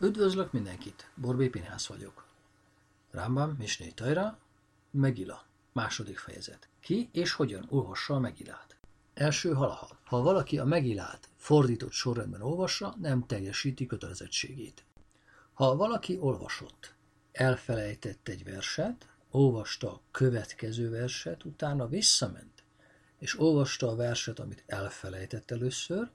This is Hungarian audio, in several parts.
Üdvözlök mindenkit, Borbé Pinhász vagyok. Rámbám, Misné Tajra, Megila, második fejezet. Ki és hogyan olvassa a Megilát? Első halaha. Ha valaki a Megilát fordított sorrendben olvassa, nem teljesíti kötelezettségét. Ha valaki olvasott, elfelejtett egy verset, olvasta a következő verset, utána visszament, és olvasta a verset, amit elfelejtett először,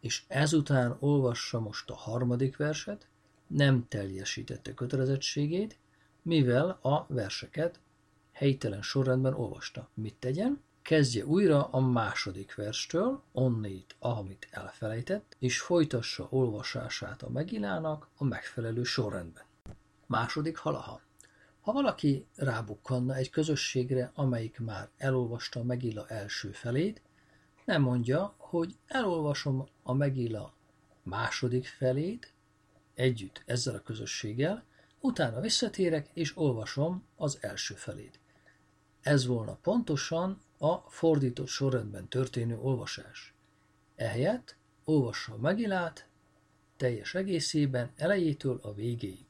és ezután olvassa most a harmadik verset, nem teljesítette kötelezettségét, mivel a verseket helytelen sorrendben olvasta. Mit tegyen? Kezdje újra a második verstől, onnét, amit elfelejtett, és folytassa olvasását a megilának a megfelelő sorrendben. Második halaha. Ha valaki rábukkanna egy közösségre, amelyik már elolvasta a Megilla első felét, nem mondja, hogy elolvasom a Megilla második felét együtt ezzel a közösséggel, utána visszatérek és olvasom az első felét. Ez volna pontosan a fordított sorrendben történő olvasás. Ehelyett olvassa a Megilát teljes egészében elejétől a végéig.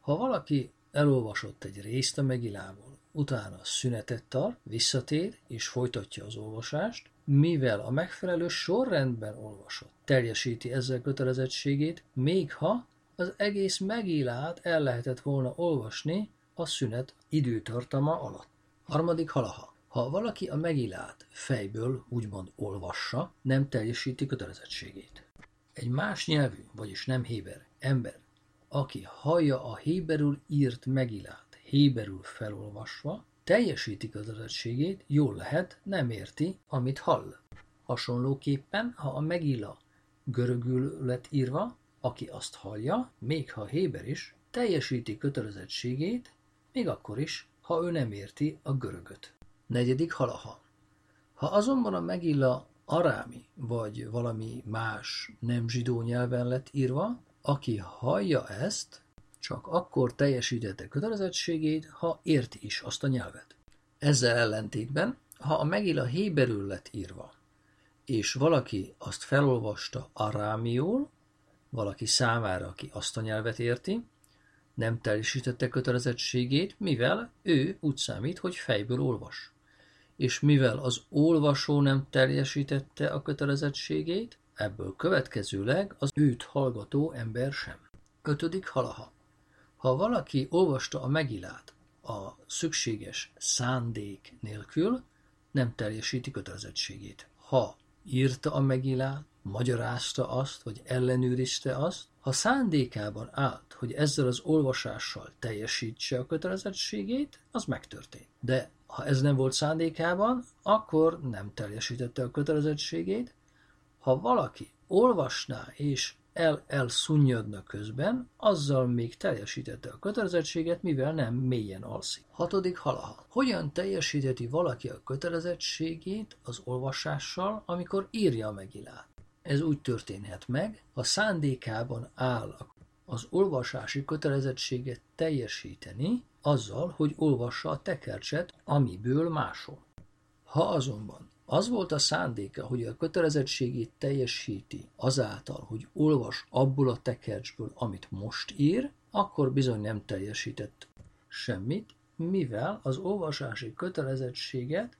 Ha valaki elolvasott egy részt a Megilából, utána szünetet tart, visszatér és folytatja az olvasást, mivel a megfelelő sorrendben olvasott, teljesíti ezzel kötelezettségét, még ha az egész megillát el lehetett volna olvasni a szünet időtartama alatt. Harmadik halaha. Ha valaki a megillát fejből úgymond olvassa, nem teljesíti kötelezettségét. Egy más nyelvű, vagyis nem héber ember, aki hallja a héberül írt megilát héberül felolvasva, teljesíti kötelezettségét, jól lehet, nem érti, amit hall. Hasonlóképpen, ha a megila görögül lett írva, aki azt hallja, még ha héber is, teljesíti kötelezettségét, még akkor is, ha ő nem érti a görögöt. Negyedik halaha. Ha azonban a megilla arámi vagy valami más nem zsidó nyelven lett írva, aki hallja ezt, csak akkor teljesítette kötelezettségét, ha érti is azt a nyelvet. Ezzel ellentétben, ha a megilla héberül lett írva, és valaki azt felolvasta arámiul, valaki számára, aki azt a nyelvet érti, nem teljesítette kötelezettségét, mivel ő úgy számít, hogy fejből olvas. És mivel az olvasó nem teljesítette a kötelezettségét, ebből következőleg az őt hallgató ember sem. Ötödik halaha. Ha valaki olvasta a megilát a szükséges szándék nélkül, nem teljesíti kötelezettségét. Ha írta a megilát, magyarázta azt, vagy ellenőrizte azt, ha szándékában állt, hogy ezzel az olvasással teljesítse a kötelezettségét, az megtörtént. De ha ez nem volt szándékában, akkor nem teljesítette a kötelezettségét. Ha valaki olvasná és el elszunnyadna közben, azzal még teljesítette a kötelezettséget, mivel nem mélyen alszik. Hatodik halaha. Hogyan teljesíteti valaki a kötelezettségét az olvasással, amikor írja meg ilát? Ez úgy történhet meg, ha szándékában áll az olvasási kötelezettséget teljesíteni, azzal, hogy olvassa a tekercset, amiből másol. Ha azonban az volt a szándéka, hogy a kötelezettségét teljesíti azáltal, hogy olvas abból a tekercsből, amit most ír, akkor bizony nem teljesített semmit, mivel az olvasási kötelezettséget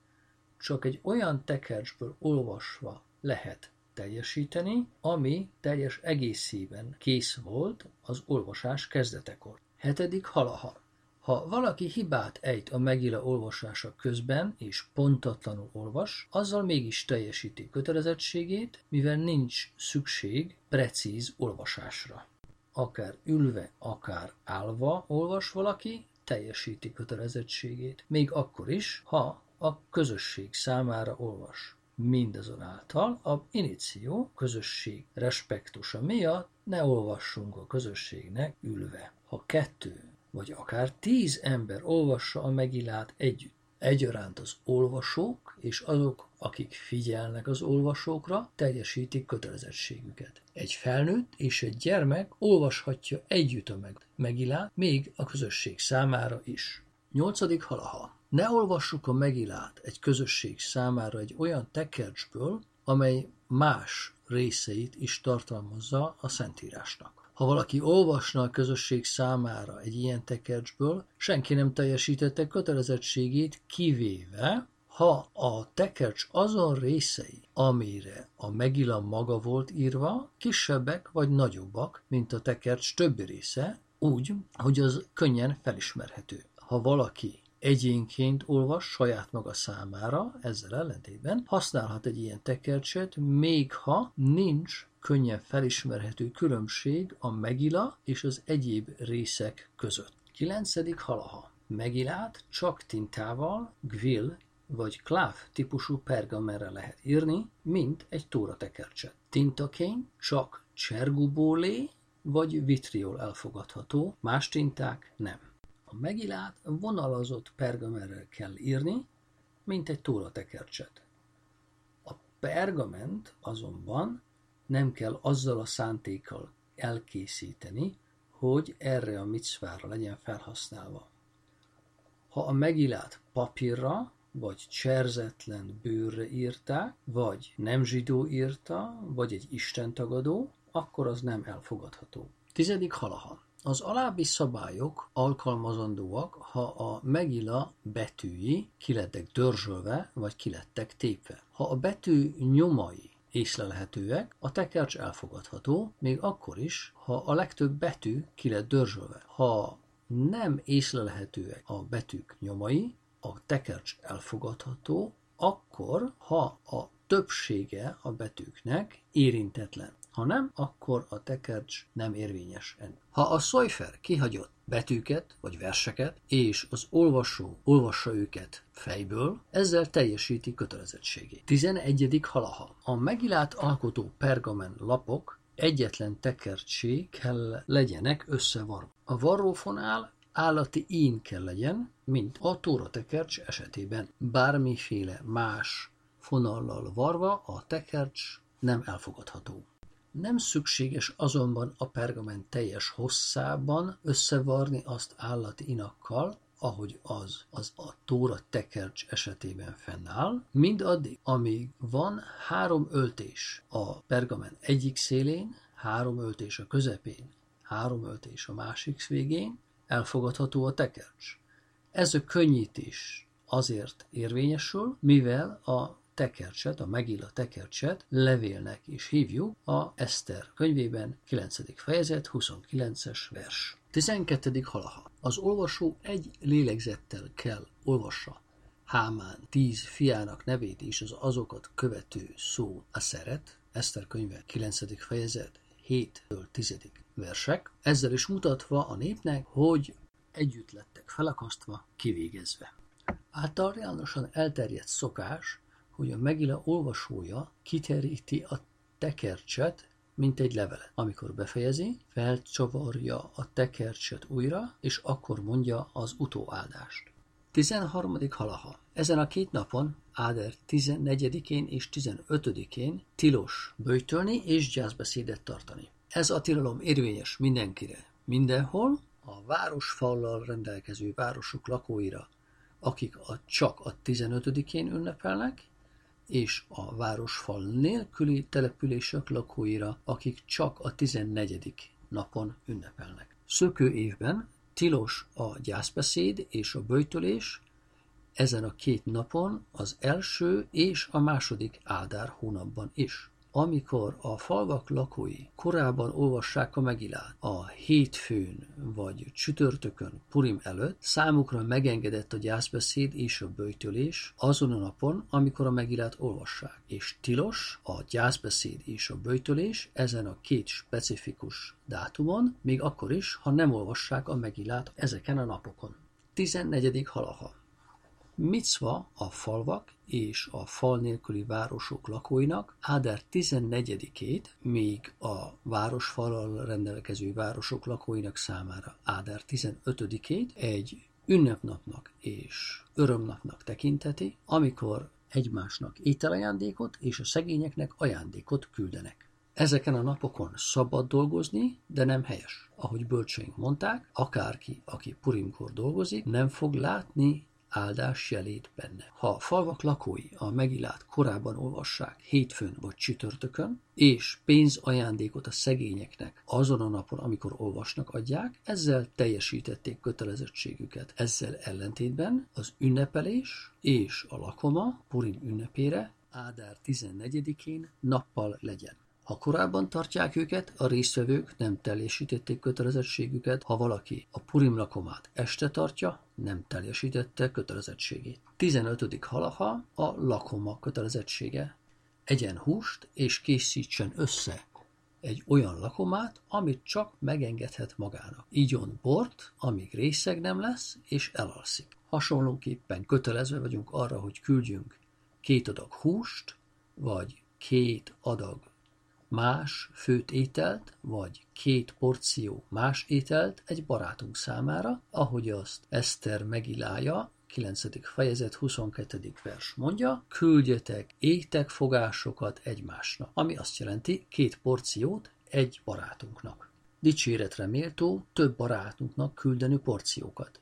csak egy olyan tekercsből olvasva lehet teljesíteni, ami teljes egészében kész volt az olvasás kezdetekor. Hetedik halaha. Ha valaki hibát ejt a megila olvasása közben és pontatlanul olvas, azzal mégis teljesíti kötelezettségét, mivel nincs szükség precíz olvasásra. Akár ülve, akár állva olvas valaki, teljesíti kötelezettségét, még akkor is, ha a közösség számára olvas. Mindazonáltal a inició közösség respektusa miatt ne olvassunk a közösségnek ülve. Ha kettő vagy akár tíz ember olvassa a megilát együtt. Egyaránt az olvasók és azok, akik figyelnek az olvasókra, teljesítik kötelezettségüket. Egy felnőtt és egy gyermek olvashatja együtt a meg megilát, még a közösség számára is. Nyolcadik halaha. Ne olvassuk a megilát egy közösség számára egy olyan tekercsből, amely más részeit is tartalmazza a Szentírásnak. Ha valaki olvasna a közösség számára egy ilyen tekercsből, senki nem teljesítette kötelezettségét, kivéve, ha a tekercs azon részei, amire a megila maga volt írva, kisebbek vagy nagyobbak, mint a tekercs többi része, úgy, hogy az könnyen felismerhető. Ha valaki egyénként olvas saját maga számára, ezzel ellentétben használhat egy ilyen tekercset, még ha nincs könnyen felismerhető különbség a megila és az egyéb részek között. 9. halaha. Megilát csak tintával, gvil vagy kláv típusú pergamenre lehet írni, mint egy tóratekercset. Tintakény csak csergubólé vagy vitriol elfogadható, más tinták nem. A megilát vonalazott pergamenrel kell írni, mint egy tóratekercset. A pergament azonban nem kell azzal a szántékkal elkészíteni, hogy erre a micvára legyen felhasználva. Ha a megilát papírra vagy cserzetlen bőrre írták, vagy nem zsidó írta, vagy egy istentagadó, akkor az nem elfogadható. Tizedik halahan. Az alábbi szabályok alkalmazandóak, ha a megila betűi kilettek dörzsölve, vagy kilettek tépve. Ha a betű nyomai észlelhetőek, a tekercs elfogadható, még akkor is, ha a legtöbb betű ki lett dörzsölve. Ha nem észlelhetőek a betűk nyomai, a tekercs elfogadható, akkor, ha a többsége a betűknek érintetlen. Ha nem, akkor a tekercs nem érvényes. Ha a szojfer kihagyott betűket vagy verseket, és az olvasó olvassa őket fejből, ezzel teljesíti kötelezettségét. 11. halaha. A megilát alkotó pergamen lapok egyetlen tekercsé kell legyenek összevarva. A varrófonál állati ín kell legyen, mint a tóratekercs esetében. Bármiféle más fonallal varva a tekercs nem elfogadható. Nem szükséges azonban a pergament teljes hosszában összevarni azt állati inakkal, ahogy az az a tóra tekercs esetében fennáll, mindaddig, amíg van három öltés a pergament egyik szélén, három öltés a közepén, három öltés a másik végén, elfogadható a tekercs. Ez a könnyítés azért érvényesül, mivel a tekercset, a Megilla tekercset levélnek is hívjuk a Eszter könyvében 9. fejezet 29-es vers. 12. halaha. Az olvasó egy lélegzettel kell olvassa Hámán tíz fiának nevét és az azokat követő szó a szeret, Eszter könyve 9. fejezet 7-től 10. versek, ezzel is mutatva a népnek, hogy együtt lettek felakasztva, kivégezve. Általánosan elterjedt szokás, hogy a Megila olvasója kiteríti a tekercset, mint egy levelet. Amikor befejezi, felcsavarja a tekercset újra, és akkor mondja az utóáldást. 13. halaha. Ezen a két napon, Áder 14-én és 15-én tilos böjtölni és gyászbeszédet tartani. Ez a tilalom érvényes mindenkire, mindenhol, a városfallal rendelkező városok lakóira, akik a, csak a 15-én ünnepelnek, és a városfal nélküli települések lakóira, akik csak a 14. napon ünnepelnek. Szökő évben tilos a gyászbeszéd és a böjtölés, ezen a két napon az első és a második Ádár hónapban is amikor a falvak lakói korábban olvassák a megilát a hétfőn vagy csütörtökön Purim előtt, számukra megengedett a gyászbeszéd és a böjtölés azon a napon, amikor a megilát olvassák, és tilos a gyászbeszéd és a böjtölés ezen a két specifikus dátumon, még akkor is, ha nem olvassák a megilát ezeken a napokon. 14. halaha Micva a falvak és a fal nélküli városok lakóinak Áder 14-ét, míg a városfalal rendelkező városok lakóinak számára Áder 15-ét egy ünnepnapnak és örömnapnak tekinteti, amikor egymásnak ételajándékot és a szegényeknek ajándékot küldenek. Ezeken a napokon szabad dolgozni, de nem helyes. Ahogy bölcseink mondták, akárki, aki Purimkor dolgozik, nem fog látni áldás jelét benne. Ha a falvak lakói a megilát korábban olvassák hétfőn vagy csütörtökön, és pénzajándékot a szegényeknek azon a napon, amikor olvasnak, adják, ezzel teljesítették kötelezettségüket. Ezzel ellentétben az ünnepelés és a lakoma Purim ünnepére Ádár 14-én nappal legyen. Ha korábban tartják őket, a résztvevők nem teljesítették kötelezettségüket, ha valaki a Purim lakomát este tartja, nem teljesítette kötelezettségét. 15. halaha a lakoma kötelezettsége. Egyen húst és készítsen össze egy olyan lakomát, amit csak megengedhet magának. Igyon bort, amíg részeg nem lesz, és elalszik. Hasonlóképpen kötelezve vagyunk arra, hogy küldjünk két adag húst, vagy két adag más főt ételt, vagy két porció más ételt egy barátunk számára, ahogy azt Eszter megilálja, 9. fejezet 22. vers mondja, küldjetek étek fogásokat egymásnak, ami azt jelenti két porciót egy barátunknak. Dicséretre méltó több barátunknak küldeni porciókat.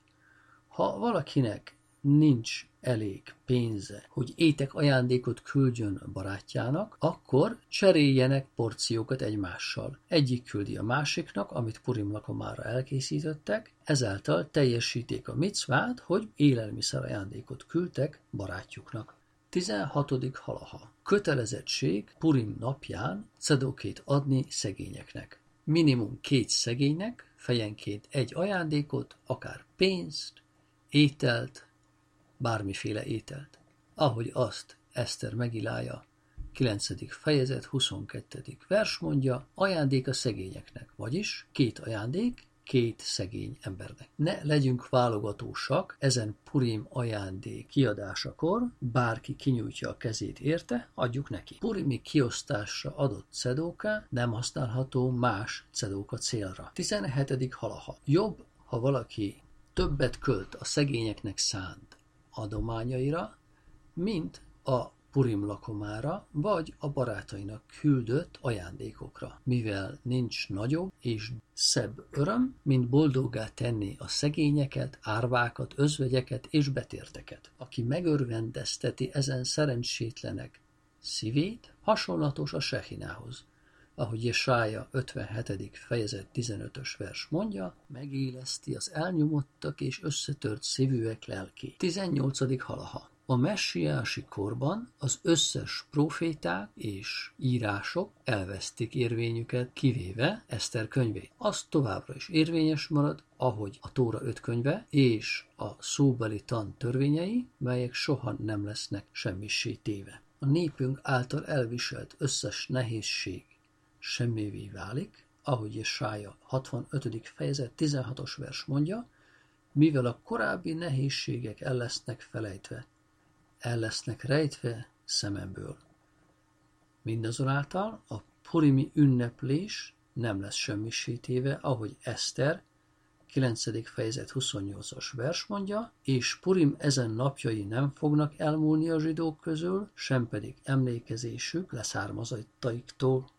Ha valakinek nincs elég pénze, hogy étek ajándékot küldjön barátjának, akkor cseréljenek porciókat egymással. Egyik küldi a másiknak, amit Purim lakomára elkészítettek, ezáltal teljesíték a micvát, hogy élelmiszer ajándékot küldtek barátjuknak. 16. halaha. Kötelezettség Purim napján cedokét adni szegényeknek. Minimum két szegénynek, fejenként egy ajándékot, akár pénzt, ételt, bármiféle ételt. Ahogy azt Eszter megilálja, 9. fejezet 22. vers mondja, ajándék a szegényeknek, vagyis két ajándék, két szegény embernek. Ne legyünk válogatósak ezen Purim ajándék kiadásakor, bárki kinyújtja a kezét érte, adjuk neki. Purimi kiosztásra adott cedóka nem használható más cedóka célra. 17. halaha. Jobb, ha valaki többet költ a szegényeknek szánt adományaira, mint a Purim lakomára, vagy a barátainak küldött ajándékokra, mivel nincs nagyobb és szebb öröm, mint boldoggá tenni a szegényeket, árvákat, özvegyeket és betérteket. Aki megörvendezteti ezen szerencsétlenek szívét, hasonlatos a Sehinához, ahogy Jesája 57. fejezet 15-ös vers mondja, megéleszti az elnyomottak és összetört szívűek lelkét. 18. halaha. A messiási korban az összes proféták és írások elvesztik érvényüket, kivéve Eszter könyvét. Az továbbra is érvényes marad, ahogy a Tóra öt könyve és a szóbeli tan törvényei, melyek soha nem lesznek semmisé téve. A népünk által elviselt összes nehézség semmivé válik, ahogy Jesája 65. fejezet 16-os vers mondja, mivel a korábbi nehézségek el lesznek felejtve, el lesznek rejtve szememből. Mindazonáltal a purimi ünneplés nem lesz semmisítéve, ahogy Eszter 9. fejezet 28-as vers mondja, és Purim ezen napjai nem fognak elmúlni a zsidók közül, sem pedig emlékezésük leszármazottaiktól